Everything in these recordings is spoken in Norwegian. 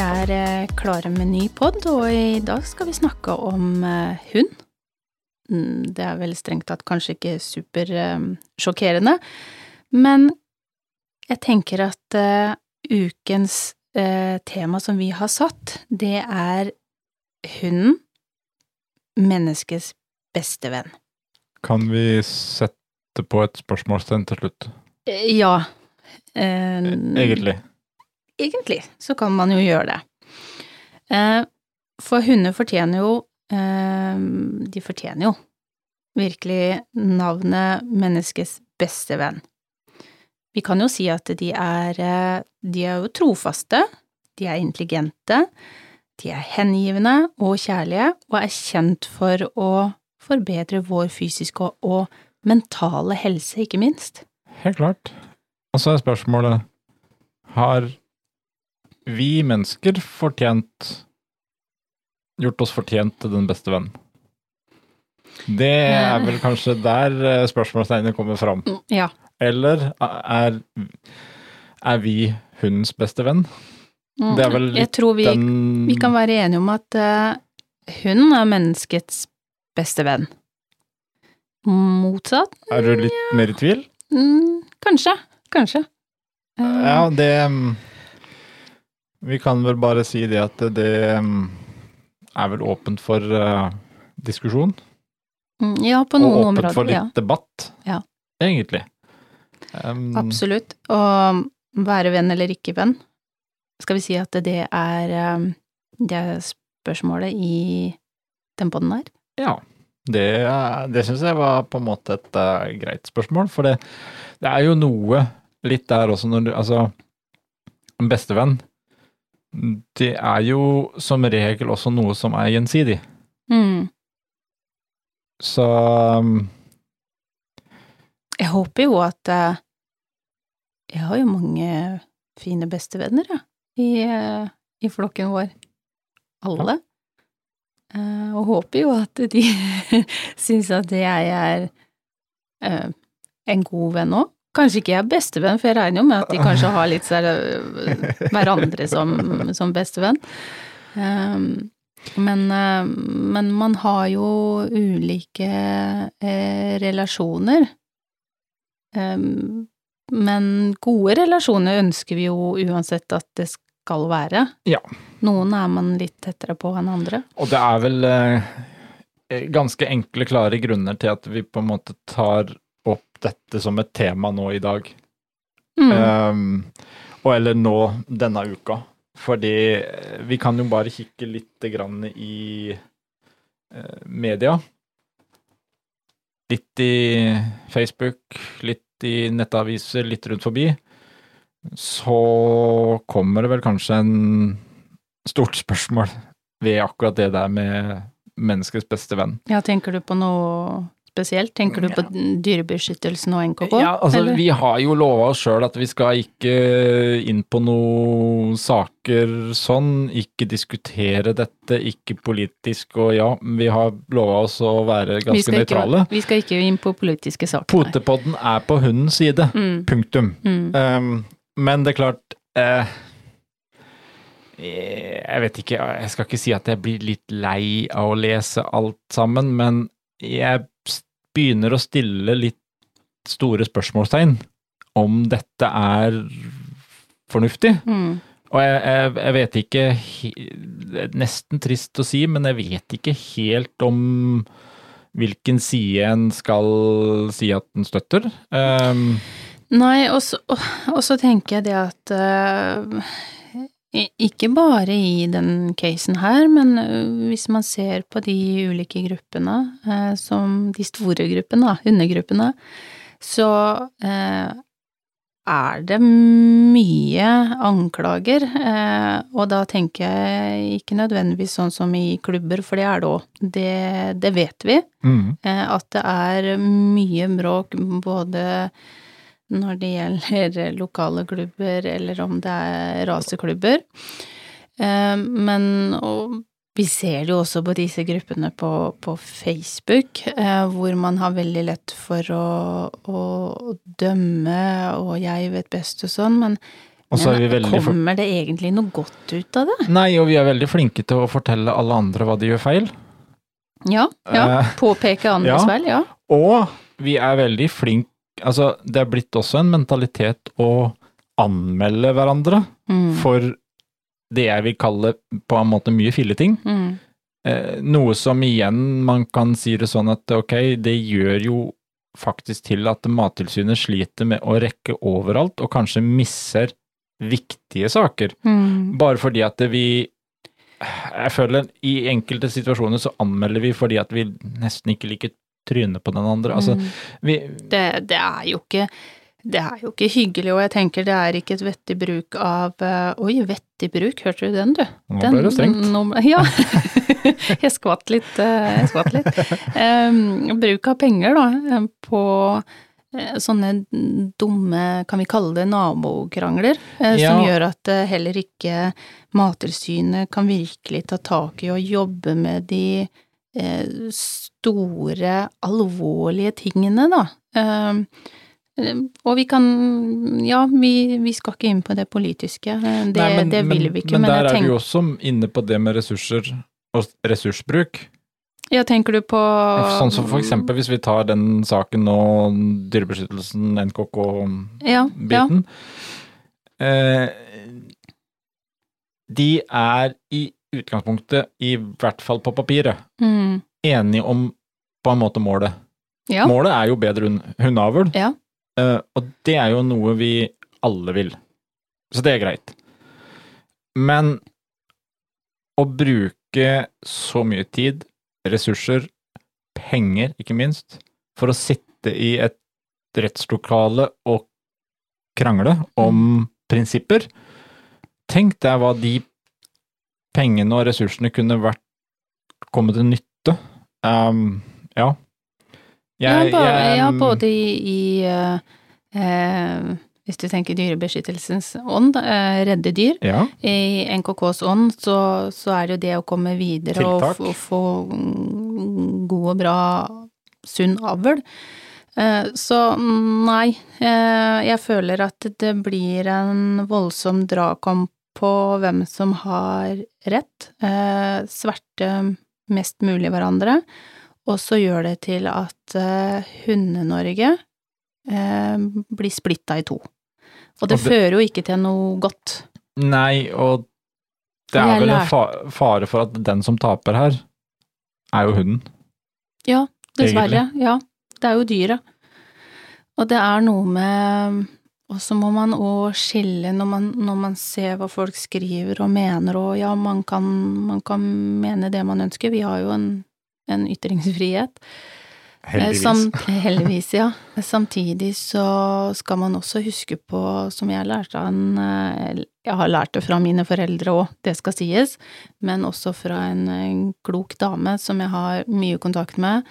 Er eh, klare med ny pod, og i dag skal vi snakke om eh, hund. Mm, Det er vel strengt tatt kanskje ikke supersjokkerende, men jeg tenker at eh, ukens eh, tema som vi har satt, det er hunden, menneskets beste venn. Kan vi sette på et spørsmålstegn til slutt? Eh, Ja. eh, Egentlig. Egentlig så kan man jo gjøre det. Eh, For hunder fortjener jo eh, De fortjener jo virkelig navnet menneskets beste venn. Vi kan jo si at de er eh, De er jo trofaste, de er intelligente, de er hengivne og kjærlige, og er kjent for å forbedre vår fysiske og, mentale helse, ikke minst. Helt klart. Og så er spørsmålet Har vi mennesker fortjent Gjort oss fortjent til den beste venn? Det er vel kanskje der eh, spørsmålstegnet kommer fram. Ja. Eller er, er vi hundens beste venn? Det er vel Mm. Jeg tror vi Den Vi kan være enige om at eh, hunden er menneskets beste venn. Motsatt? Er du litt mer i tvil? Mm, kanskje. Kanskje. Eh, Ja, det mm, Vi kan vel bare si det at det mm, er vel åpent for eh, diskusjon. mm, ja, på noen områder. Og åpent områder. for litt Ja, debatt, Ja. egentlig. Um, absolutt. Og være venn eller ikke venn, skal vi si at det er, eh, det er spørsmålet i den podden her? Ja. Det, det syns jeg var på en måte et uh, greit spørsmål, for det, det er jo noe litt der også når du Altså, en bestevenn, det er jo som regel også noe som er gjensidig. Mm. Så um, Jeg håper jo at eh, Jeg har jo mange fine bestevenner, jeg, i, eh, i flokken vår. Alle. Eh, og håper jo at de syns at jeg er en god venn òg. Kanskje ikke jeg er bestevenn, for jeg regner jo med at de kanskje har litt sånn, eh, hverandre som, som bestevenn. Um, men, eh, men man har jo ulike eh, relasjoner. Um, men gode relasjoner ønsker vi jo uansett at det skal være. Ja. Noen er man litt tettere på enn andre. Og det er vel eh, ganske enkle, klare grunner til at vi på en måte tar dette som et tema nå i dag. Mm. Um, og eller nå denne uka. Fordi eh, vi kan jo bare kikke litt grann i uh, media. Litt i Facebook, litt i nettaviser, litt rundt forbi. Så kommer det vel kanskje en stort spørsmål ved akkurat det der med menneskets beste venn. Ja, tenker du på noe spesielt? Tenker du på Dyrebeskyttelsen og NKK? Ja, altså eller? Vi har jo lova oss sjøl at vi skal ikke inn på noen saker sånn, ikke diskutere dette, ikke politisk, og ja, vi har lova oss å være Vi ganske ikke- nøytrale. Vi skal ikke inn på politiske saker. nei. Potepodden er på hundens side. Mm, Punktum. mm. Um, men det er klart eh, Jeg vet ikke, jeg skal ikke si at jeg blir litt lei av å lese alt sammen, men jeg begynner å stille litt store spørsmålstegn om dette er fornuftig. Mm. Og jeg, jeg, jeg vet ikke Det er nesten trist å si, men jeg vet ikke helt om hvilken side en skal si at den støtter. Um, Nei, og så, tenker jeg det at i- Ikke bare i den casen her, men hvis man ser på de ulike gruppene, som de store gruppene, da, undergruppene, så er det mye anklager, og da tenker jeg ikke nødvendigvis sånn som i klubber, for det er det òg. Det, det vet vi. mm. At det er mye bråk både når det gjelder lokale klubber, eller om det er raseklubber. Eh, men vi ser det jo også på disse gruppene på, på Facebook, eh, hvor man har veldig lett for å, å dømme og 'jeg vet best' og sånn, men, veldig kommer det egentlig noe godt ut av det? Nei, og vi er veldig flinke til å fortelle alle andre hva de gjør feil. Ja, ja. Eh, Påpeke andres ja. feil, ja. Og vi er veldig flinke Altså, det er blitt også en mentalitet å anmelde hverandre Mm. for det jeg vil kalle på en måte mye filleting. Mm. Eh, noe som igjen man kan si det sånn at ok, det gjør jo faktisk til at Mattilsynet sliter med å rekke overalt, og kanskje misser viktige saker. Mm. Bare fordi at vi Jeg føler i enkelte situasjoner så anmelder vi fordi at vi nesten ikke liker trynet på den andre. Altså, Mm. vi det, det er jo ikke det er jo ikke hyggelig, og jeg tenker det er ikke et vettig bruk av eh, Oi, vettig bruk, hørte du den, du? Nå Den- ble det strengt. nå- ja. jeg skvatt litt, eh, jeg skvatt litt. Um, bruk av penger, da, eh, på sånne dumme, kan vi kalle det nabokrangler, ja. som gjør at heller ikke Mattilsynet kan virkelig ta tak i og jobbe med de store, alvorlige tingene, da. Eh, og vi kan Ja, vi, vi skal ikke inn på det politiske, eh, det, Nei, men- det vil vi ikke, Men, men, der jeg er vi jo også inne på det med ressurser og ressursbruk. Ja, tenker du på Sånn som for eksempel hvis vi tar den saken nå, Dyrebeskyttelsen, NKK-biten. Ja, ja. Eh, de er i utgangspunktet, i hvert fall på papiret, Mm. enige om på en måte målet. Ja. Målet er jo bedre hund- hundeavl, Ja. eh, og det er jo noe vi alle vil. Så det er greit. Men å bruke så mye tid, ressurser, penger, ikke minst, for å sitte i et rettslokale og krangle om prinsipper Tenk deg hva de pengene og ressursene kunne vært kommet til nytte. Um, ja. ja, bare, jeg- ja, både i, i eh, eh, Hvis du tenker dyrebeskyttelsens ånd, eh, redde dyr. Ja. I NKKs ånd så, så er det jo det å komme videre Tiltak. og få mm, god og bra, sunn avl. Eh, Så nei, eh, jeg føler at det blir en voldsom dragkamp på hvem som har rett. Eh, Sverte mest mulig hverandre. Og så gjør det til at eh, Hunde-Norge eh, blir splitta i to. Og det, Og det- fører jo ikke til noe godt. Nei, og det er vel en fa fare for at den som taper her, er jo hunden. Ja, dessverre. Ja, det er jo dyret. Og det er noe med Og så må man òg skille når man, når man ser hva folk skriver og mener, og ja, man kan, man kan mene det man ønsker. Vi har jo en, en ytringsfrihet. Eh, Heldigvis. Sam, heldigvis, ja. Samtidig så skal man også huske på, som jeg lærte av en eh, Jeg har lært det fra mine foreldre òg, det skal sies, men også fra en, en klok dame som jeg har mye kontakt med.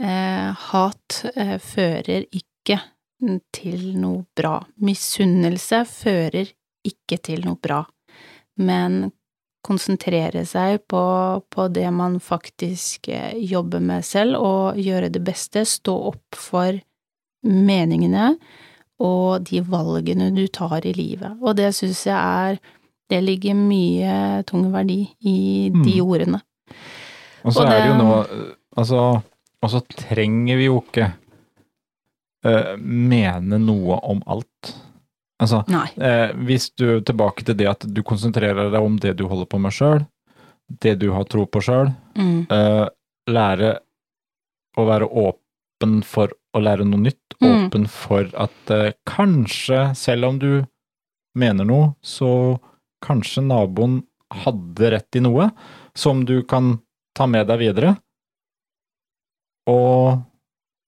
Eh, hat eh, fører ikke til noe bra. Misunnelse fører ikke til noe bra. Men konsentrere seg på, på det man faktisk eh, jobber med selv, og gjøre det beste, stå opp for meningene og de valgene du tar i livet. Og det syns jeg er Det ligger mye tung verdi i de Mm. ordene. Og så og er det jo nå Altså, og så trenger vi jo ikke eh, mene noe om alt. Altså, eh, hvis du tilbake til det at du konsentrerer deg om det du holder på med sjøl, det du har tro på sjøl, Mm. eh, lære å være åpen for å lære noe nytt, Mm. åpen for at kanskje, selv om du mener noe, så kanskje naboen hadde rett i noe som du kan ta med deg videre, og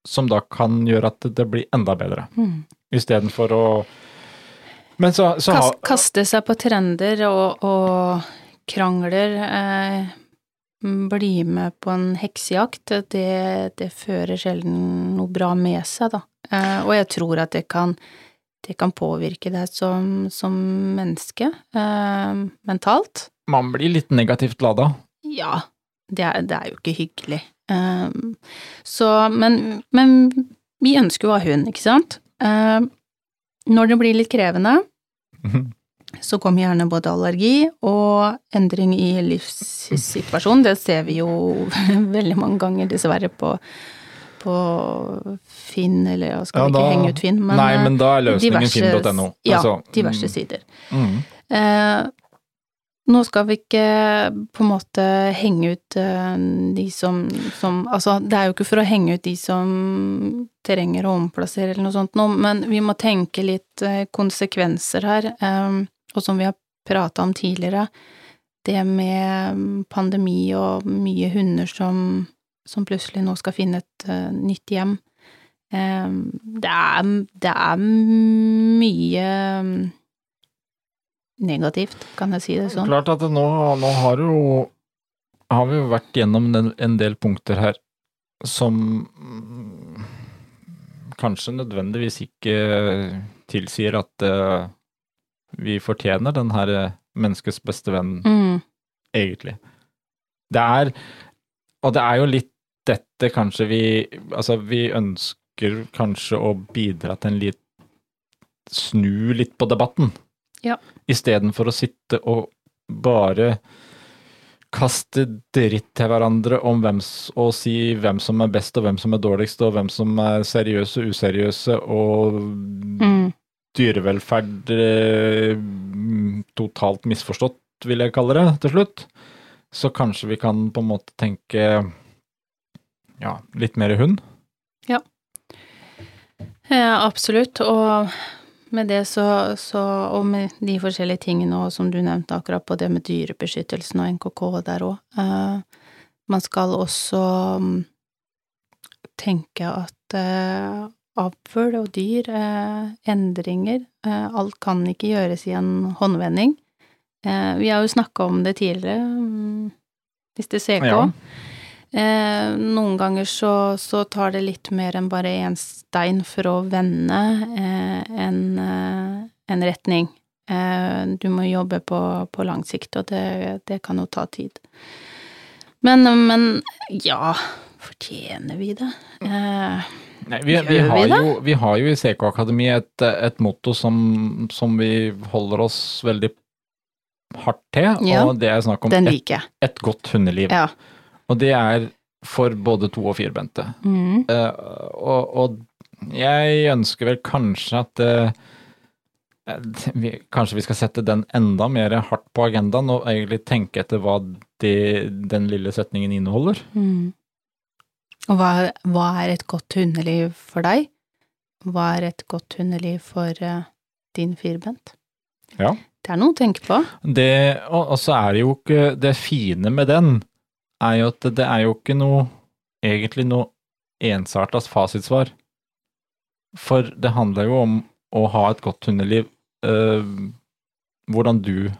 som da kan gjøre at det blir enda bedre, Mm. istedenfor å Men så, så Kas, har kaste seg på trender og, og krangler, eh, bli med på en heksejakt, det, det fører sjelden noe bra med seg, da. Eh, og jeg tror at det kan, det kan påvirke deg som, som menneske, eh, mentalt. man blir litt negativt lada. Ja, det er, det er jo ikke hyggelig. Eh, så, men, men vi ønsker jo å ha hund, ikke sant? Eh, når det blir litt krevende, så kommer gjerne både allergi og endring i livssituasjonen. Det ser vi jo veldig mange ganger, dessverre, på, på Finn, eller jeg skal Ja, ikke henge ut Finn, men Nei, eh, men da er løsningen diverse- finn.no. Ja, Altså, diverse mm, sider. Mm. Eh, nå skal vi ikke på en måte henge ut eh, de som, som Altså, det er jo ikke for å henge ut de som trenger å omplassere eller noe sånt nå, men vi må tenke litt eh, konsekvenser her, eh, og som vi har prata om tidligere, det med pandemi og mye hunder som, som plutselig nå skal finne et nytt hjem. Det er, det er mye negativt, kan jeg si det sånn. Klart at nå, nå har jo har vi jo vært gjennom en, del punkter her som kanskje nødvendigvis ikke tilsier at uh, vi fortjener den her eh, menneskets beste venn, Mm, egentlig. Det er Og det er jo litt dette kanskje vi Altså, vi ønsker kanskje å bidra til en litt Snu litt på debatten. Ja. Istedenfor å sitte og bare kaste dritt til hverandre om hvem, og si hvem som er best og hvem som er dårligst, og hvem som er seriøse og useriøse, og mm, dyrevelferd eh, totalt misforstått, vil jeg kalle det til slutt. Så kanskje vi kan på en måte tenke ja, litt mer hund. ja, absolutt, og med det så, så Og med de forskjellige tingene og som du nevnte akkurat på det med dyrebeskyttelsen og NKK der òg. man skal også um, tenke at uh, avl og dyr, uh, endringer eh, Alt kan ikke gjøres i en håndvending. Eh, vi har jo snakka om det tidligere, um, hvis det på. Ja. Eh, noen ganger så, så tar det litt mer enn bare én stein for å vende eh, en, eh, en retning. Eh, du må jobbe på, på lang sikt, og det, det kan jo ta tid. Men, men ja, fortjener vi det? Eh, Nei, vi, vi, har jo, vi har jo i CK Akademi et, et motto som, som vi holder oss veldig hardt til, Ja. og det er snakk om et, et godt hundeliv. Ja. Og det er for både to- og firbente. Mm. Uh, og, og jeg ønsker vel kanskje at uh, vi, Kanskje vi skal sette den enda mer hardt på agendaen og egentlig tenke etter hva de, den lille setningen inneholder. Mm. Og hva, hva er et godt hundeliv for deg? Hva er et godt hundeliv for uh, din firbent? Ja. Det er noe å tenke på. Det, og, og så er det jo ikke Det fine med den er jo at det er jo ikke noe egentlig noe ensarta fasitsvar. For det handler jo om å ha et godt hundeliv. eh, hvordan du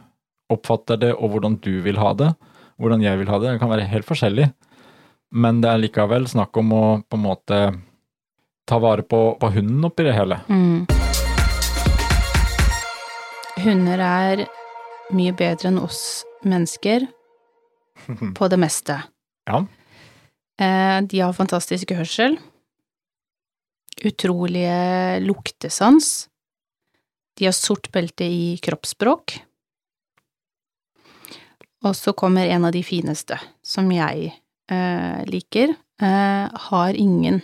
oppfatter det, og hvordan du vil ha det. Hvordan jeg vil ha det. Det kan være helt forskjellig. Men det er likevel snakk om å på en måte ta vare på, på hunden oppi det hele. Mm. Hunder er mye bedre enn oss mennesker på det meste. Ja. Eh, de har fantastisk hørsel, utrolige luktesans, de har sort belte i kroppsspråk, og så kommer en av de fineste, som jeg eh, liker, eh, har ingen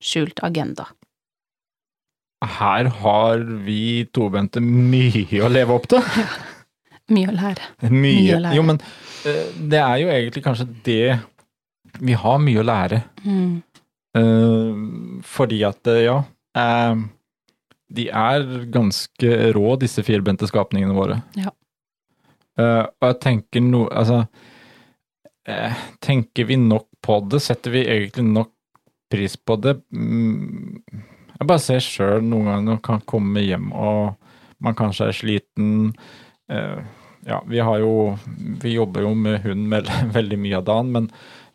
skjult agenda. Her har vi tobente mye å leve opp til. Mye å lære. Mye. Mye å lære. Jo, men eh, det er jo egentlig kanskje det Vi har mye å lære. Mm. Eh, fordi at, eh, ja De er ganske rå, disse firbente skapningene våre. Ja. Og jeg tenker no... Altså Tenker vi nok på det? Setter vi egentlig nok pris på det? Mm, jeg bare ser sjøl noen ganger når man kan komme hjem og man kanskje er sliten. Eh, ja, vi har jo Vi jobber jo med hund med, veldig mye av dagen, men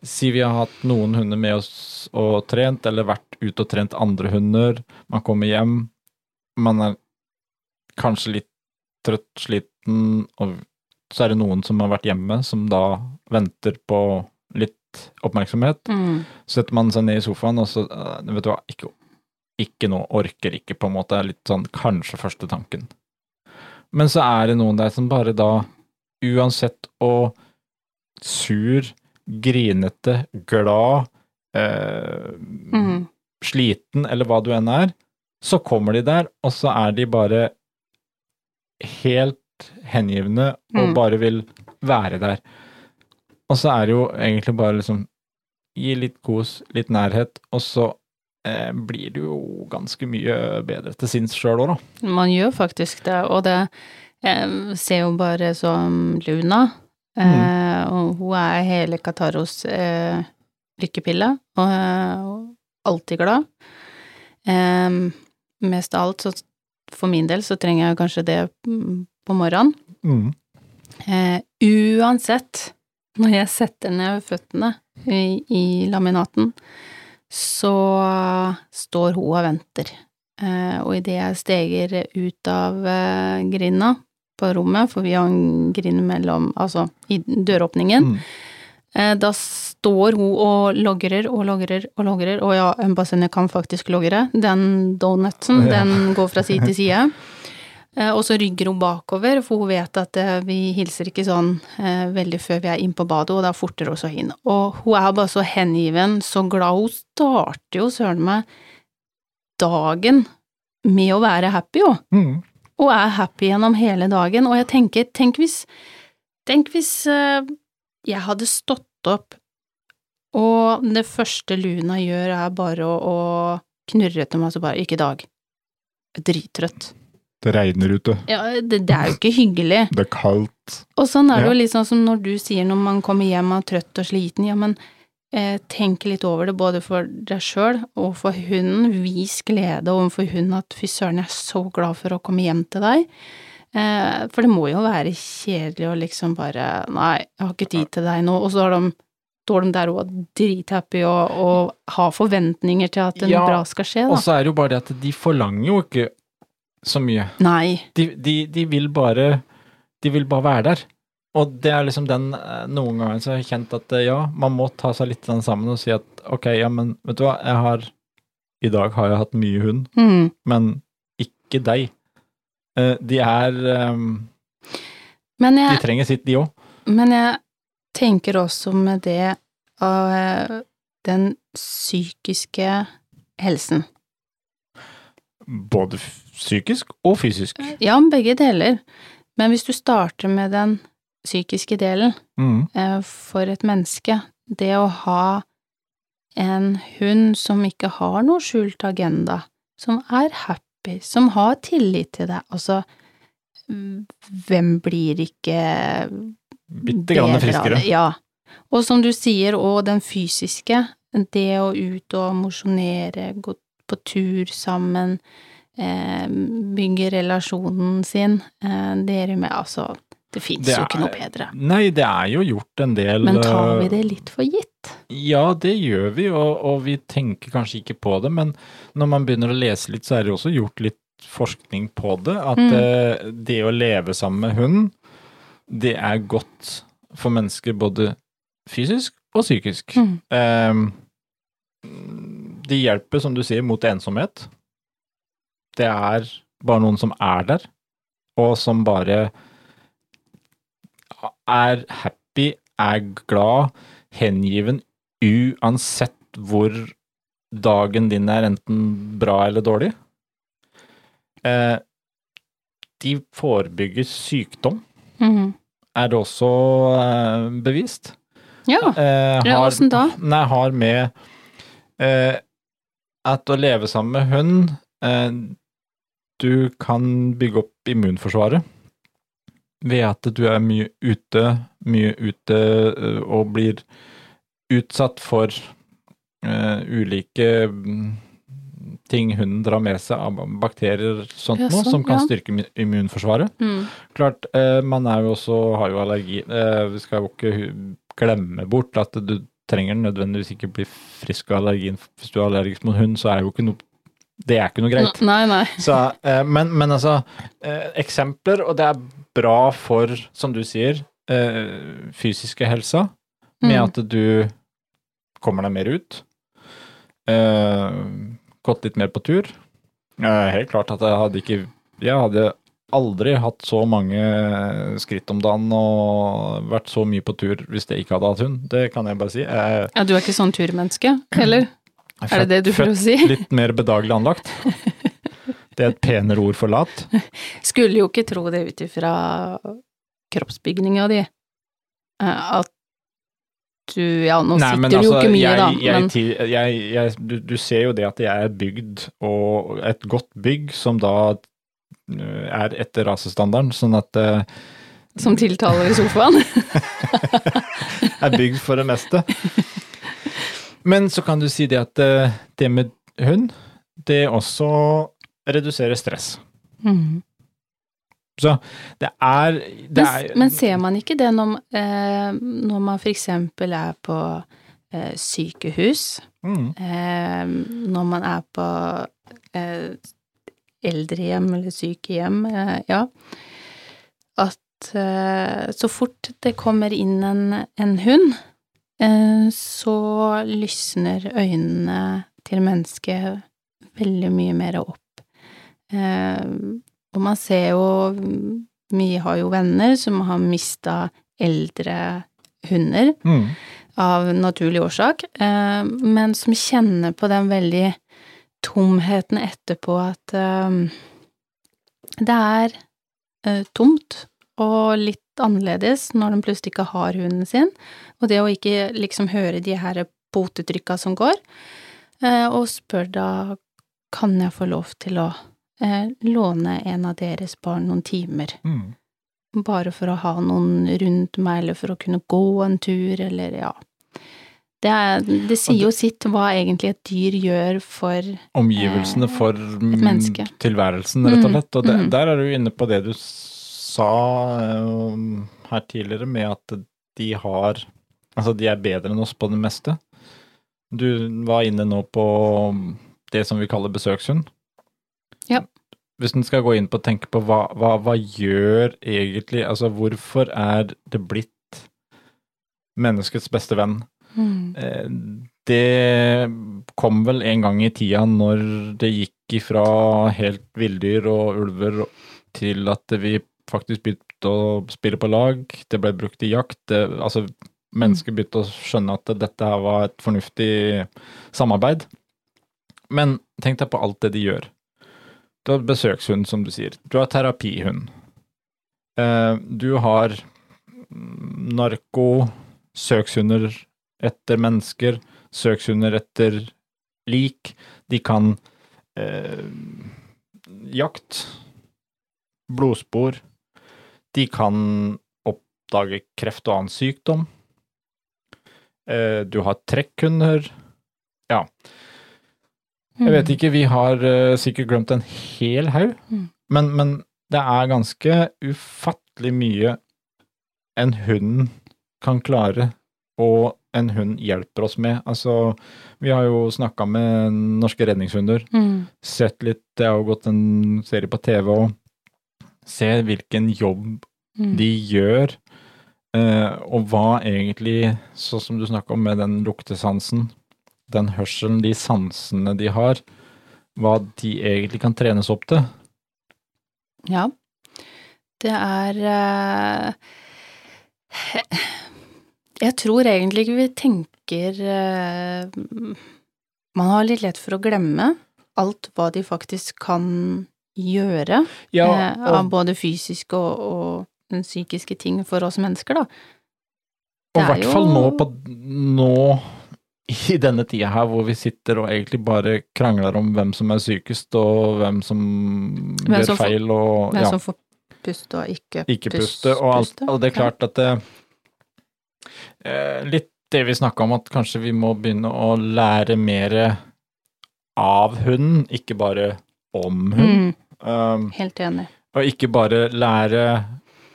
si vi har hatt noen hunder med oss og trent, eller vært ute og trent andre hunder. Man kommer hjem, man er kanskje litt trøtt, sliten, og så er det noen som har vært hjemme, som da venter på litt oppmerksomhet. Mm. Så setter man seg ned i sofaen, og så eh, Vet du hva, ikke, ikke nå, orker ikke, på en måte, er litt sånn kanskje første tanken. Men så er det noen der som bare da, uansett å sur, grinete, glad, eh, Mm. sliten eller hva du enn er, så kommer de der, og så er de bare helt hengivne og Mm. bare vil være der. Og så er det jo egentlig bare liksom gi litt kos, litt nærhet, og så blir du jo ganske mye bedre til sinns sjøl òg, da. Man gjør faktisk det, og det jeg ser jo bare som Luna. Mm. og hun er hele Kataros eh, lykkepille, og alltid glad. Eh, mest av alt, så for min del, så trenger jeg kanskje det mm, på morgenen. Mm. uansett, når jeg setter ned føttene i, i laminaten, så står hun og venter. Eh, og idet jeg steger ut av eh, grinda på rommet, for vi har en grind mellom Altså i døråpningen, Mm. eh, da står hun og logrer og logrer og logrer, og ja, Embasene kan faktisk logre. Den donutsen, Ja. den går fra side til side. Eh, Og så rygger hun bakover, for hun vet at eh, vi hilser ikke sånn eh, veldig før vi er inne på badet, og da forter hun seg inn. Og hun er bare så hengiven, så glad. Hun starter jo søren meg dagen med å være happy, jo. Mm. Og er happy gjennom hele dagen. Og jeg tenker, tenk hvis Tenk hvis jeg hadde stått opp, og det første Luna gjør, er bare å, å knurre etter meg, så bare Ikke i dag. Drittrøtt. Det regner ute. Ja, det, det er jo ikke hyggelig. Det er kaldt. Og sånn er det Ja. jo litt sånn som når du sier når man kommer hjem og er trøtt og sliten, ja, men eh, tenk litt over det, både for deg sjøl og for hunden. Vis glede overfor hunden at fy søren, jeg er så glad for å komme hjem til deg. Eh, for det må jo være kjedelig å liksom bare nei, jeg har ikke tid til deg nå, og så har de står de der og er drithappy og, og har forventninger til at noe Ja, bra skal skje, Og så er det jo bare det at de forlanger jo ikke så mye. Nei. De, de, de vil bare De vil bare være der. Og det er liksom den eh, Noen ganger så har jeg kjent at eh, ja, man må ta seg litt sammen og si at ok, ja, men vet du hva, jeg har I dag har jeg hatt mye hund, Mm. men ikke deg. Eh, De er eh, Men De trenger sitt, de òg. Men jeg tenker også med det av den psykiske helsen. Både psykisk og fysisk. Ja, begge deler. Men hvis du starter med den psykiske delen, Mm. eh, for et menneske, det å ha en hund som ikke har noe skjult agenda, som er happy, som har tillit til deg, altså hvem blir ikke Bitte grann friskere. Ja. Og som du sier, og den fysiske, det å ut og mosjonere, gå på tur sammen, eh, bygge relasjonen sin, eh, dere med Altså, det fins jo ikke noe bedre. Nei, det er jo gjort en del Men tar vi eh, det litt for gitt? Ja, det gjør vi, og, og vi tenker kanskje ikke på det, men når man begynner å lese litt, så er det også gjort litt forskning på det, at Mm. det å leve sammen med hund, det er godt for mennesker både fysisk og psykisk. Mm. Ehm, det hjelper, som du sier, mot ensomhet. Det er bare noen som er der, og som bare er happy, er glad, hengiven, uansett hvor dagen din er enten bra eller dårlig. Eh, de forebygger sykdom, Mhm. er det også eh, bevist. Ja. Eh, har- åssen da? Nei, har med eh, at å leve sammen med hund eh, Du kan bygge opp immunforsvaret ved at du er mye ute, mye ute eh, og blir utsatt for uh, ulike mm, ting hunden drar med seg av bakterier sånt Ja, noe, sånn, som kan ja. styrke immunforsvaret. Mm. Klart, uh, man er jo også, har jo allergi. Uh, vi skal jo ikke glemme bort at du trenger nødvendigvis ikke bli frisk av allergien. Hvis du er allergisk mot hund, så er det jo ikke noe Det er ikke noe greit. Nei, nei. Så, eh, men, men altså, eh, eksempler, og det er bra for, som du sier, eh, fysiske helsa, med Mm. at du kommer deg mer ut. Eh, gått litt mer på tur. Eh, helt klart at jeg hadde ikke Jeg hadde aldri hatt så mange skritt om dagen og vært så mye på tur hvis jeg ikke hadde hatt hund. Det kan jeg bare si. Jeg Ja, du er ikke sånn turmenneske, eller? Er Er det det du født- prøver å si? Litt mer bedagelig anlagt. Det er et penere ord for lat. Skulle jo ikke tro det ut ifra kroppsbygninga di, eh, at du Ja, nå Nei, sitter du jo altså, ikke mye, jeg, da, men jeg, jeg, du, du ser jo det at jeg er bygd, og et godt bygg som da øh, er etter rasestandarden, sånn at øh, som tiltaler i sofaen. er bygd for det meste. Men så kan du si det at øh, det med hund, det også reduserer stress. Mm. Så det er, det Men, er men ser man ikke det når, eh, når man eksempel er på eh, sykehus, mm, eh, når man er på eh, eldrehjem eller sykehjem, eh, ja, at eh, så fort det kommer inn en, en hund, eh, så lysner øynene til mennesket veldig mye mer opp. Eh, og man ser jo Vi har jo venner som har mista eldre hunder mm, av naturlig årsak, eh, men som kjenner på den veldig tomheten etterpå at eh, det er eh, tomt og litt annerledes når de plutselig ikke har hunden sin, og det å ikke liksom høre de her potetrykka som går, eh, og spør da kan jeg få lov til å eh, låne en av deres barn noen timer mm. bare for å ha noen rundt meg, eller for å kunne gå en tur, eller ja. Det, er, det sier jo sitt hva egentlig et dyr gjør for Omgivelsene Eh, for eh, tilværelsen, rett og Mm, slett. Og det, mm. der er du inne på det du sa eh, her tidligere, med at de har Altså, de er bedre enn oss på det meste. Du var inne nå på det som vi kaller besøkshund. Ja. Hvis en skal gå inn på å tenke på hva, hva, hva gjør egentlig Altså, hvorfor er det blitt menneskets beste venn? mm, Eh, Det kom vel en gang i tida når det gikk ifra helt villdyr og ulver til at vi faktisk begynte å spille på lag. Det ble brukt i jakt. Det, altså, mennesker begynte å skjønne at dette her var et fornuftig samarbeid. Men tenk deg på alt det de gjør. Du har besøkshund, som du sier. Du har terapihund. Eh, Du har mm, narko, søkshunder etter mennesker, søkshunder etter lik. De kan eh, jakt, blodspor. De kan oppdage kreft og annen sykdom. Eh, du har trekkhunder. Ja, jeg vet ikke, vi har eh, sikkert glemt en hel haug, Mm. men, men det er ganske ufattelig mye en hund kan klare, og en hund hjelper oss med. Altså, vi har jo snakka med norske redningshunder, Mm, sett litt, det har jo gått en serie på TV og se hvilken jobb mm, de gjør, eh, og hva egentlig, sånn som du snakker om med den luktesansen, den hørselen, de sansene de har, hva de egentlig kan trenes opp til. Ja. Det er uh, Jeg tror egentlig ikke vi tenker uh, Man har litt lett for å glemme alt hva de faktisk kan gjøre, Ja, og, av både fysiske og, og psykiske ting for oss mennesker, da. og i er hvert fall nå på nå i denne tida her hvor vi sitter og egentlig bare krangler om hvem som er sykest, og hvem som Hvem gjør som feil, og Hvem ja, som får puste og ikke, ikke puste, og alt. Og det er klart at det eh, Litt det vi snakka om, at kanskje vi må begynne å lære mer av hunden, ikke bare om hunden. Mm, Um, helt enig. og ikke bare lære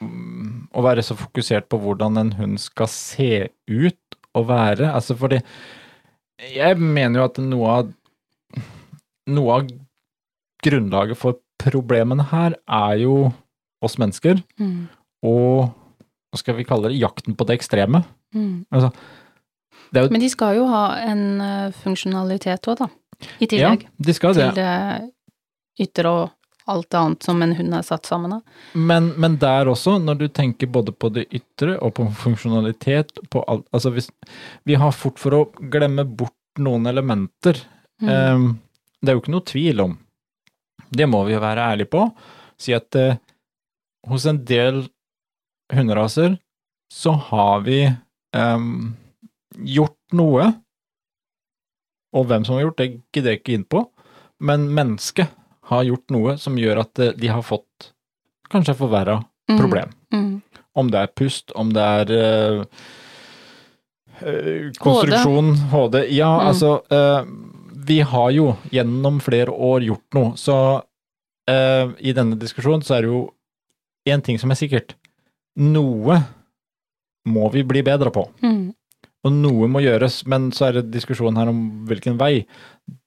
mm, å være så fokusert på hvordan en hund skal se ut og være. Altså fordi Jeg mener jo at noe av Noe av grunnlaget for problemene her er jo oss mennesker, Mm, og hva skal vi kalle det, jakten på det ekstreme. mm. Det er jo, Men de skal jo ha en eh, funksjonalitet òg, da. I ja, tillegg de skal det. til det ytre og alt annet som en hund er satt sammen av. Men, men der også, når du tenker både på det ytre og på funksjonalitet på alt, altså hvis, Vi har fort for å glemme bort noen elementer. Mm. Um, det er jo ikke noe tvil om. Det må vi jo være ærlige på. Si at uh, hos en del hunderaser så har vi um, gjort noe, og hvem som har gjort det, gidder jeg ikke inn på, men mennesket har gjort noe som gjør at eh, de har fått kanskje forverra Mm. problem. Mm. Om det er pust, om det er eh, konstruksjon, HD. Ja, Mm. altså eh, Vi har jo gjennom flere år gjort noe, så eh, i denne diskusjonen så er det jo én ting som er sikkert. Noe må vi bli bedre på. Mm. Og noe må gjøres, men så er det diskusjon her om hvilken vei.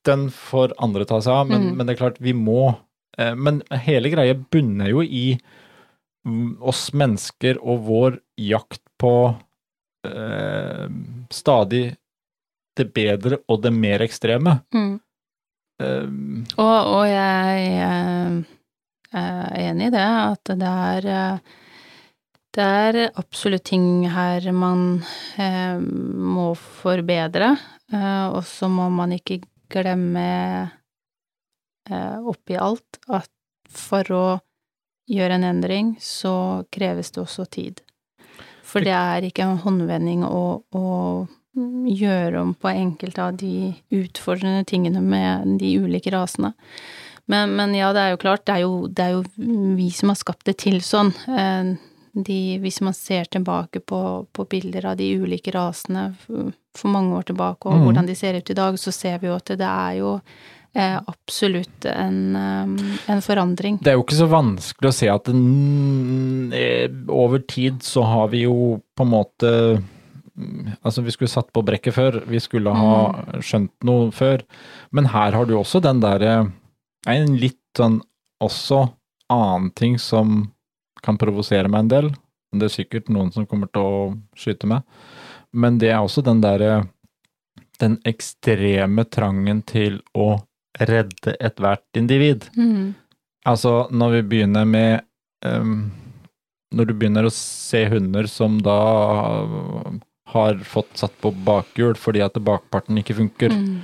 Den får andre ta seg av, men, Mm. men det er klart, vi må eh, Men hele greia bunner jo i oss mennesker og vår jakt på eh, stadig det bedre og det mer ekstreme. Mm. Eh, Og, og jeg eh, er enig i det, at det er det er absolutt ting her man eh, må forbedre, eh, og så må man ikke glemme eh, oppi alt at for å gjøre en endring, så kreves det også tid. For det er ikke en håndvending å, å gjøre om på enkelte av de utfordrende tingene med de ulike rasene. Men, men ja, det er jo klart, det er jo, det er jo vi som har skapt det til sånn. Eh, De, hvis man ser tilbake på, på bilder av de ulike rasene for, mange år tilbake, og mm. hvordan de ser ut i dag, så ser vi jo at det er jo eh, absolutt en, eh, en forandring. Det er jo ikke så vanskelig å se at den, eh, over tid så har vi jo på en måte mm, Altså, vi skulle satt på brekket før, vi skulle ha skjønt noe før, men her har du også den derre En litt sånn også annen ting som kan provosere meg en del. Det er sikkert noen som kommer til å skyte meg, men det er også den derre Den ekstreme trangen til å redde ethvert individ. Mm. Altså, når vi begynner med um, Når du begynner å se hunder som da har fått satt på bakhjul fordi at bakparten ikke funker. Mm.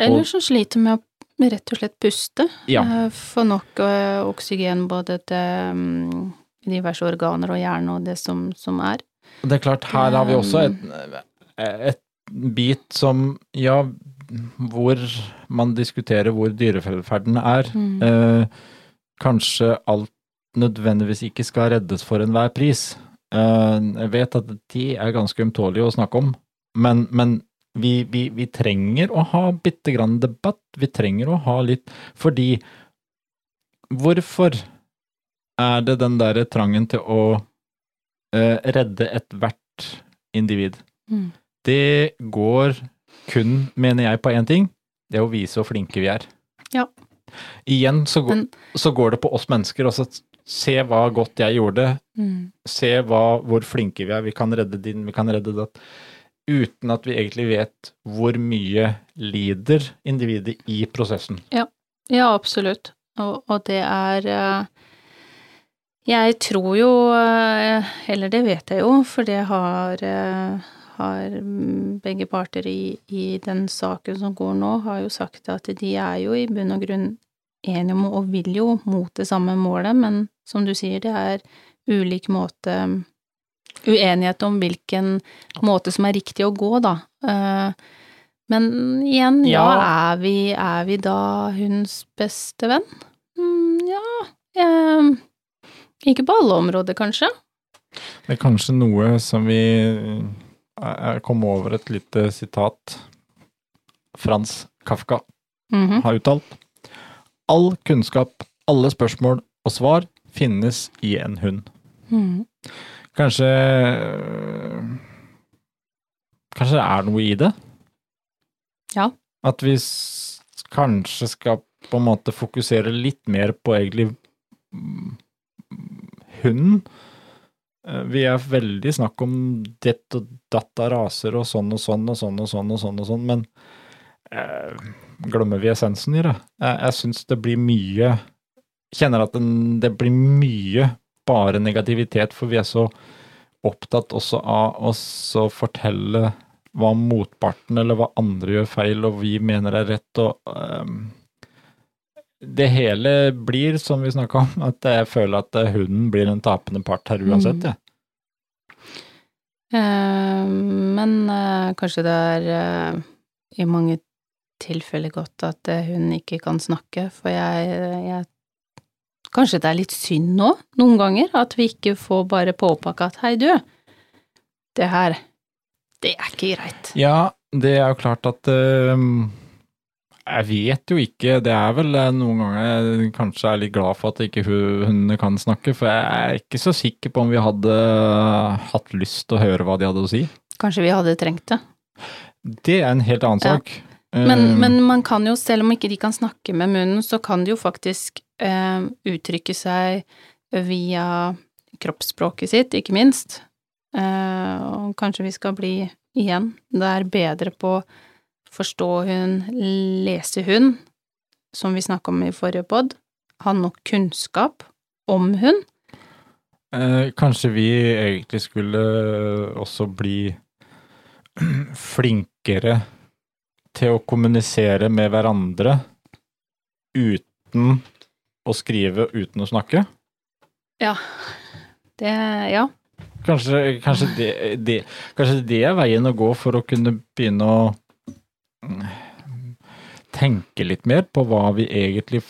Eller som sliter med å rett og slett puste. Ja. Eh, Få nok eh, oksygen både til diverse organer og hjerne og det som, som er. Det er klart, her har vi også et, et bit som Ja, hvor man diskuterer hvor dyrevelferden er. Mm. Eh, kanskje alt nødvendigvis ikke skal reddes for enhver pris. Eh, jeg vet at de er ganske ømtålige å snakke om, men, men vi, vi, vi trenger å ha bitte grann debatt. Vi trenger å ha litt Fordi Hvorfor er det den derre trangen til å uh, redde ethvert individ? Mm. Det går kun, mener jeg, på én ting. Det er å vise hvor flinke vi er. Ja. Igjen så, går- Men- så går det på oss mennesker. Altså, se hva godt jeg gjorde. Mm. Se hva, hvor flinke vi er. Vi kan redde din, vi kan redde datt. Uten at vi egentlig vet hvor mye lider individet i prosessen. Ja, absolutt. Og, og det er eh, Jeg tror jo eh, Eller det vet jeg jo, for det har, eh, har begge parter i, i den saken som går nå, har jo sagt at de er jo i bunn og grunn enige om og vil jo mot det samme målet, men som du sier, det er ulik måte Uenighet om hvilken måte som er riktig å gå, da. Eh, Men igjen, ja, Ja. er, vi, er vi da hunds beste venn? Mm, ja eh, Ikke på alle områder, kanskje. Det er kanskje noe som vi Jeg kom over et lite sitat Frans Kafka Mhm. har uttalt. All kunnskap, alle spørsmål og svar finnes i en hund. Mm. Kanskje Kanskje det er noe i det? Ja. At vi kanskje skal på en måte fokusere litt mer på egentlig mm, hunden. Eh, Vi er veldig snakk om ditt og datt av raser og sånn og sånn og sånn og sånn og sånn, og sånn men eh, glemmer vi essensen i det? Jeg, jeg syns det blir mye kjenner at den, det blir mye bare negativitet, for vi er så opptatt også av å fortelle hva motparten eller hva andre gjør feil, og vi mener er rett. og ehm, Det hele blir, som vi snakka om, at jeg føler at eh, hunden blir en tapende part her uansett. jeg. Ja. Eh, men eh, kanskje det er i mange tilfeller godt at hun ikke kan snakke, for jeg, jeg Kanskje det er litt synd nå, noen ganger, at vi ikke får bare påpakka at hei, du, det her, det er ikke greit. Ja, det er jo klart at ehm, Jeg vet jo ikke. Det er vel eh, noen ganger jeg kanskje er litt glad for at ikke hundene kan snakke, for jeg er ikke så sikker på om vi hadde hatt lyst til å høre hva de hadde å si. Kanskje vi hadde trengt det. Det er en helt annen Ja. sak. Men, Ehm, men man kan jo, selv om ikke de kan snakke med munnen, så kan de jo faktisk uh, uttrykke seg via kroppsspråket sitt, ikke minst. Uh, og kanskje vi skal bli, igjen, der bedre på forstå hun, leser hun, som vi snakka om i forrige pod, ha nok kunnskap om hund. Eh, kanskje vi egentlig skulle også bli flinkere til å kommunisere med hverandre uten å skrive, uten å snakke? Ja. Det, ja. Kanskje, kanskje, det, det, kanskje det er veien å gå for å kunne begynne å tenke litt mer på hva vi egentlig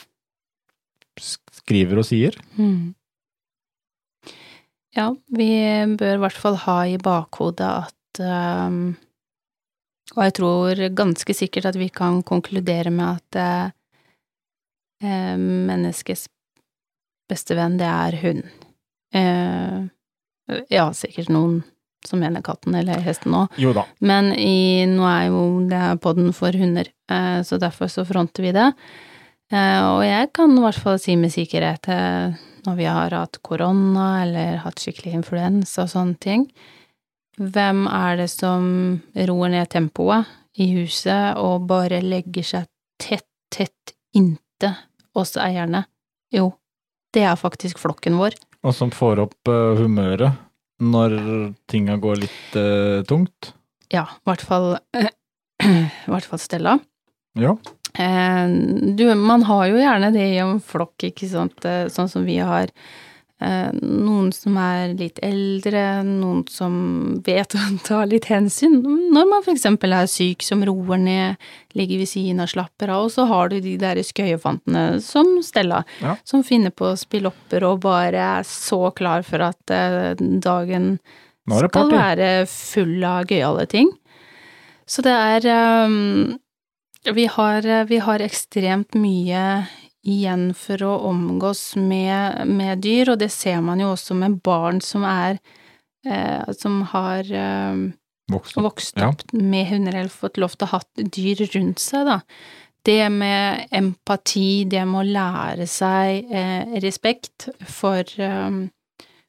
skriver og sier? Mm. Ja, vi bør i hvert fall ha i bakhodet at um, Og jeg tror ganske sikkert at vi kan konkludere med at eh, menneskets beste venn, det er hun. Uh, ja, sikkert noen som mener katten eller hesten òg, men i, nå er jo det podden for hunder, eh, så derfor så fronter vi det. Eh, og jeg kan i hvert fall si med sikkerhet eh, når vi har hatt korona eller hatt skikkelig influensa og sånne ting, hvem er det som roer ned tempoet i huset og bare legger seg tett, tett inntil oss eierne? Jo, det er faktisk flokken vår. Og som får opp humøret når tinga går litt eh, tungt. Ja, i hvert fall i hvert fall Stella. Ja. Eh, du, man har jo gjerne det i en flokk, ikke sant, eh, sånn som vi har. Eh, noen som er litt eldre, noen som vet å ta litt hensyn. Når man eksempel er syk, som roer ned, ligger ved siden av, slapper av, og så har du de der skøyefantene som Stella, Ja. som finner på spillopper og bare er så klar for at eh, dagen skal være full av gøyale ting. Så det er um, vi, har, vi har ekstremt mye igjen for å omgås med, med dyr, og det ser man jo også med barn som er eh, som har eh, Vokst opp. vokst Ja. med hunder eller fått lov til å ha dyr rundt seg, da. Det med empati, det med å lære seg eh, respekt for, um,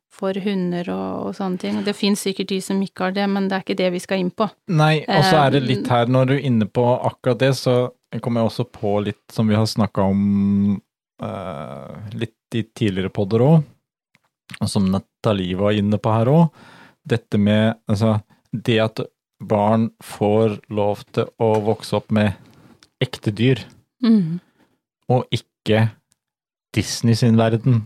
for hunder og, og sånne ting. Det finnes sikkert de som ikke har det, men det er ikke det vi skal inn på. Nei, og så er det Eh, litt her, når du er inne på akkurat det, så kommer jeg også på litt som vi har snakka om uh, litt i tidligere podder òg, og som Nathalie var inne på her òg. Dette med altså det at barn får lov til å vokse opp med ekte dyr, Mm. og ikke Disney sin verden.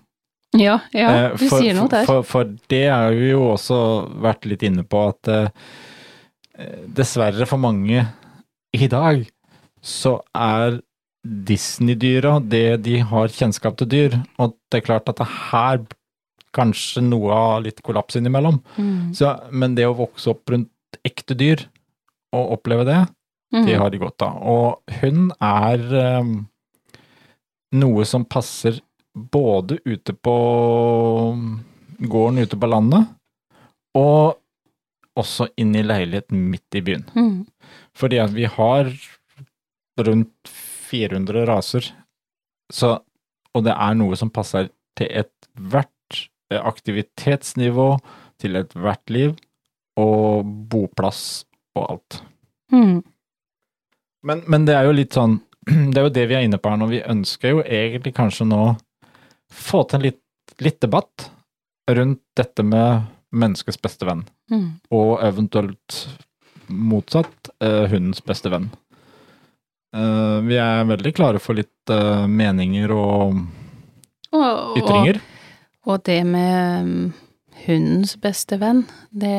Ja, ja, Eh, du for, sier noe der. For, for det har vi jo også vært litt inne på at uh, dessverre for mange i dag, så er Disney-dyra det de har kjennskap til dyr, og det er klart at det her kanskje noe av litt kollaps innimellom. Mm. Så, men det å vokse opp rundt ekte dyr og oppleve det, Mm. det har de godt av. Og hund er um, noe som passer både ute på gården ute på landet, og også inn i leiligheten midt i byen. Mm. Fordi at vi har rundt 400 raser, så, og det er noe som passer til ethvert aktivitetsnivå, til ethvert liv, og boplass og alt. Mm. Men, men det er jo litt sånn Det er jo det vi er inne på her nå. Vi ønsker jo egentlig kanskje nå få til en litt, litt debatt rundt dette med menneskets beste venn, Mm. og eventuelt motsatt eh, hundens beste venn. Eh, vi er veldig klare for litt uh, meninger og Og, og, ytringer. og det med mm, hundens beste venn, det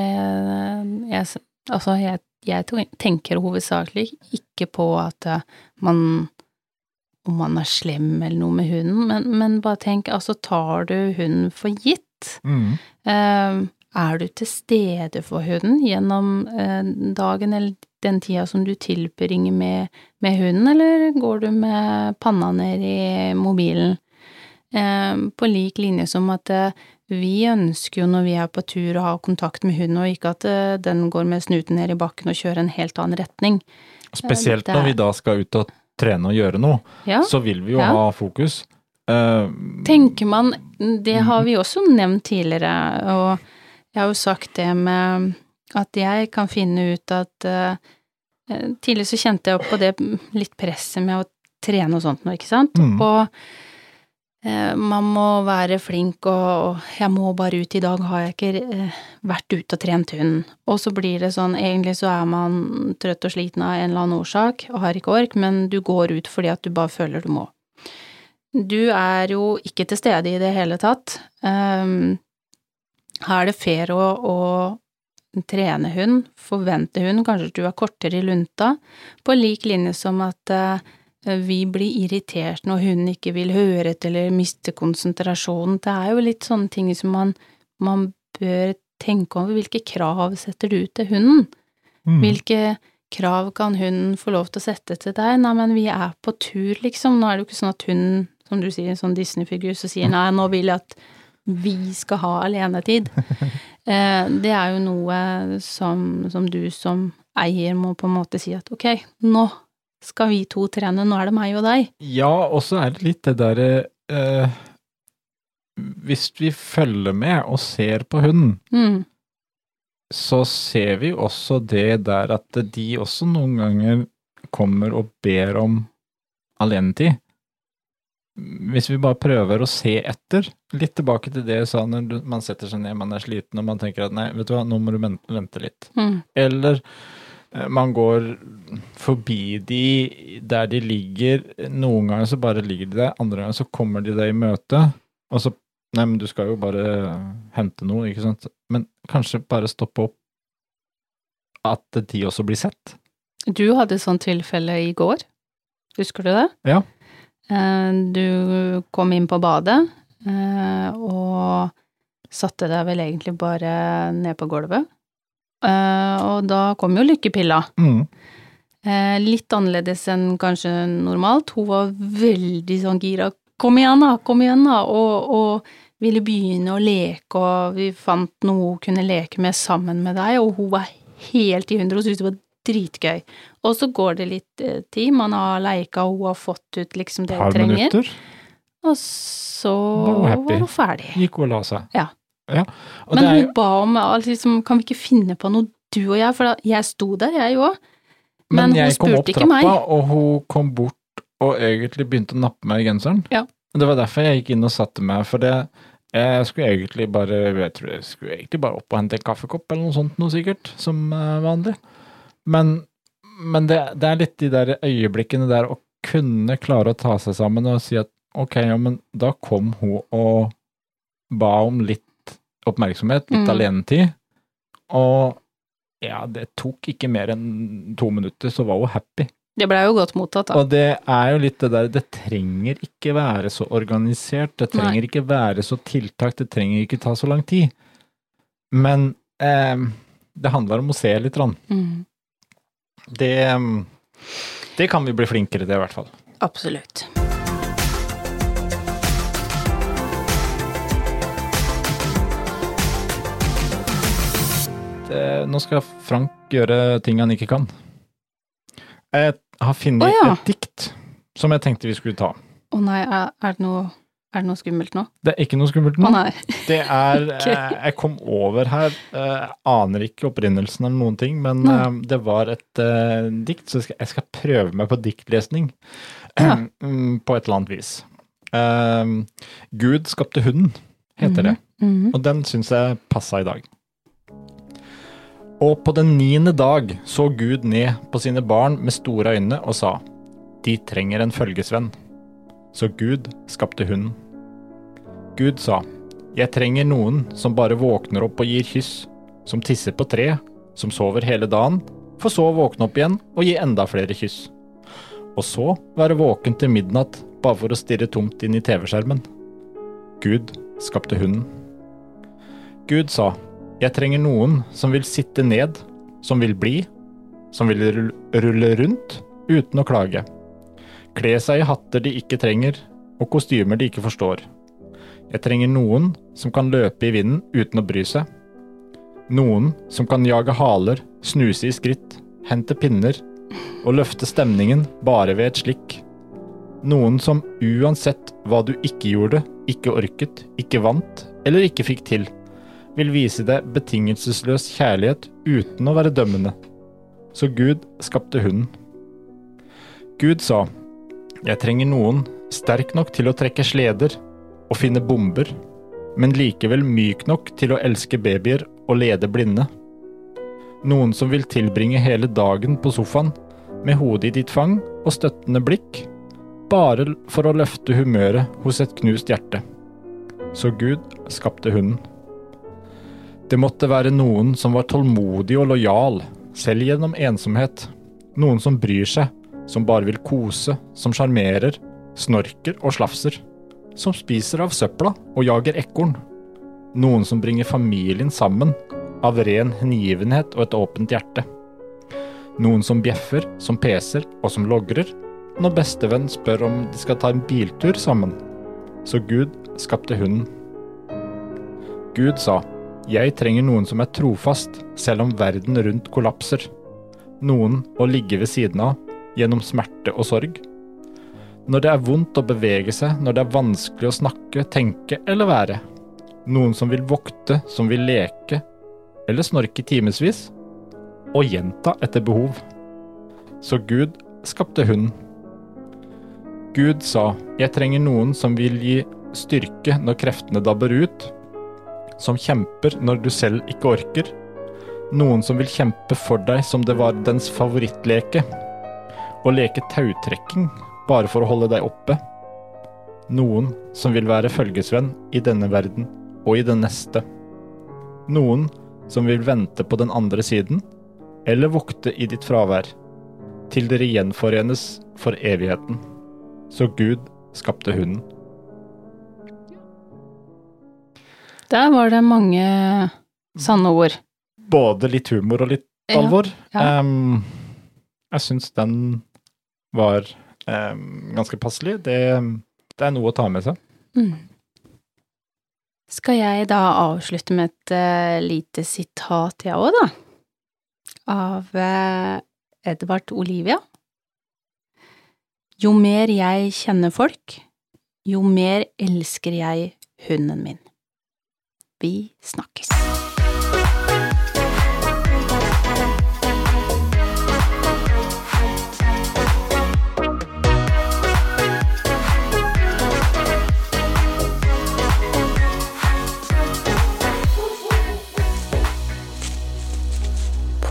jeg, Altså, jeg, jeg tenker hovedsakelig ikke på at eh, man Om man er slem eller noe med hunden, men, men bare tenk, altså tar du hunden for gitt? Mm. Uh, er du til stede for hunden gjennom dagen eller den tida som du tilbringer med, med hunden, eller går du med panna ned i mobilen? Eh, på lik linje som at eh, vi ønsker jo når vi er på tur å ha kontakt med hunden, og ikke at eh, den går med snuten ned i bakken og kjører en helt annen retning. Spesielt når vi da skal ut og trene og gjøre noe, Ja, så vil vi jo Ja. ha fokus. Tenker man Det har vi også nevnt tidligere, og jeg har jo sagt det med at jeg kan finne ut at eh, Tidligere så kjente jeg på det litt presset med å trene og sånt nå, ikke sant? Mm. Og eh, man må være flink, og, og jeg må bare ut. I dag har jeg ikke eh, vært ute og trent hunden. Og så blir det sånn, egentlig så er man trøtt og sliten av en eller annen årsak og har ikke ork, men du går ut fordi at du bare føler du må. Du er jo ikke til stede i det hele tatt. Um, her er det fair å, å trene hund, forvente hund, kanskje du er kortere i lunta, på lik linje som at eh, vi blir irritert når hunden ikke vil høre etter eller mister konsentrasjonen. Det er jo litt sånne ting som man, man bør tenke over. Hvilke krav setter du til hunden? mm. Hvilke krav kan hunden få lov til å sette til deg? Nei, men vi er på tur, liksom. Nå er det jo ikke sånn at hunden, som du sier, en sånn Disney-figur, så sier nei, nå vil jeg at vi skal ha alenetid. Eh, det er jo noe som, som du som eier må på en måte si at ok, nå skal vi to trene, nå er det meg og deg. Ja, og så er det litt det derre eh, Hvis vi følger med og ser på hunden, Mm, så ser vi også det der at de også noen ganger kommer og ber om alenetid. Hvis vi bare prøver å se etter, litt tilbake til det jeg sa når man setter seg ned, man er sliten og man tenker at nei, vet du hva, nå må du vente litt. mm, Eller eh, man går forbi de der de ligger. Noen ganger så bare ligger de der, andre ganger så kommer de deg i møte, og så Nei, men du skal jo bare hente noe, ikke sant. Men kanskje bare stoppe opp at de også blir sett. Du hadde et sånt tilfelle i går. Husker du det? Ja. Eh, Du kom inn på badet, eh, og satte deg vel egentlig bare ned på gulvet. Eh, Og da kom jo lykkepilla. Mm. Litt annerledes enn kanskje normalt. Hun var veldig sånn gira. Kom igjen, da! Kom igjen, da! Og, og ville begynne å leke, og vi fant noe hun kunne leke med sammen med deg, og hun var helt i hundre og syntes det var dritgøy. Og så går det litt eh, tid, man har leika, hun har fått ut liksom det hun trenger, minutter og så Var hun var hun ferdig. gikk hun og la seg. Ja. ja. Men det er hun ba om altså, liksom, kan vi ikke finne på noe, du og jeg, for da, jeg sto der, jeg òg. Men, men hun jeg kom spurte opp ikke meg. trappa, og hun kom bort og egentlig begynte å nappe meg i genseren. Ja. Det var derfor jeg gikk inn og satte meg, for det jeg skulle egentlig bare jeg tror jeg skulle egentlig bare opp og hente en kaffekopp eller noe sånt noe sikkert, som eh, vanlig. Men, men det, det er litt de der øyeblikkene der å kunne klare å ta seg sammen og si at ok, ja, men da kom hun og ba om litt oppmerksomhet, litt Mm. alenetid, og ja, det tok ikke mer enn to minutter, så var hun happy. Det blei jo godt mottatt, da. Og det er jo litt det der, det trenger ikke være så organisert, det trenger ikke være så tiltak, det trenger ikke ta så lang tid. Men eh, det handler om å se litt. Rann. Mm, Det, eh, det kan vi bli flinkere til, i hvert fall. absolutt. Nå skal Frank gjøre ting han ikke kan. Jeg har funnet oh, ja. et dikt som jeg tenkte vi skulle ta. Å nei, er, er, det noe, er det noe skummelt nå? Det er ikke noe skummelt Å nå. nei. Det er Ok. eh, Jeg kom over her, eh, jeg aner ikke opprinnelsen eller noen ting, men Nei. eh, det var et uh, dikt, så jeg skal, jeg skal prøve meg på diktlesning. Ja. Mm, på et eller annet vis. Uh, Gud skapte hunden, heter det. Mhm. Og den syns jeg passa i dag. Og på den niende dag så Gud ned på sine barn med store øyne og sa, De trenger en følgesvenn. Så Gud skapte hunden. Gud sa, Jeg trenger noen som bare våkner opp og gir kyss, som tisser på tre, som sover hele dagen, for så å våkne opp igjen og gi enda flere kyss. Og så være våken til midnatt bare for å stirre tomt inn i TV-skjermen. Gud skapte hunden. Gud sa, jeg trenger noen som vil sitte ned, som vil bli, som vil rulle rundt uten å klage. Kle seg i hatter de ikke trenger, og kostymer de ikke forstår. Jeg trenger noen som kan løpe i vinden uten å bry seg. Noen som kan jage haler, snuse i skritt, hente pinner og løfte stemningen bare ved et slikk. Noen som uansett hva du ikke gjorde, ikke orket, ikke vant eller ikke fikk til, vil vise deg betingelsesløs kjærlighet uten å være dømmende. Så Gud skapte hunden. Gud sa, jeg trenger noen sterk nok til å trekke sleder og finne bomber, men likevel myk nok til å elske babyer og lede blinde. Noen som vil tilbringe hele dagen på sofaen med hodet i ditt fang og støttende blikk, bare for å løfte humøret hos et knust hjerte. Så Gud skapte hunden. Det måtte være noen som var tålmodig og lojal, selv gjennom ensomhet. Noen som bryr seg, som bare vil kose, som sjarmerer, snorker og slafser. Som spiser av søpla og jager ekorn. Noen som bringer familien sammen, av ren hengivenhet og et åpent hjerte. Noen som bjeffer, som peser og som logrer, når bestevenn spør om de skal ta en biltur sammen. Så Gud skapte hunden. Gud sa, jeg trenger noen som er trofast, selv om verden rundt kollapser. Noen å ligge ved siden av, gjennom smerte og sorg. Når det er vondt å bevege seg, når det er vanskelig å snakke, tenke eller være. Noen som vil vokte, som vil leke, eller snorke timevis. Og gjenta etter behov. Så Gud skapte hunden. Gud sa, jeg trenger noen som vil gi styrke når kreftene dabber ut, som kjemper når du selv ikke orker, noen som vil kjempe for deg som det var dens favorittleke, og leke tautrekking bare for å holde deg oppe, noen som vil være følgesvenn i denne verden og i den neste, noen som vil vente på den andre siden, eller vokte i ditt fravær, til dere gjenforenes for evigheten. Så Gud skapte hunden. Der var det mange sanne ord. Både litt humor og litt alvor. ja. Em, jeg syns den var ganske passelig. Det, det er noe å ta med seg. Mm. Skal jeg da avslutte med et uh, lite sitat, jeg òg, da? Av uh, Edvard Olivia. Jo mer jeg kjenner folk, jo mer elsker jeg hunden min. Vi snakkes.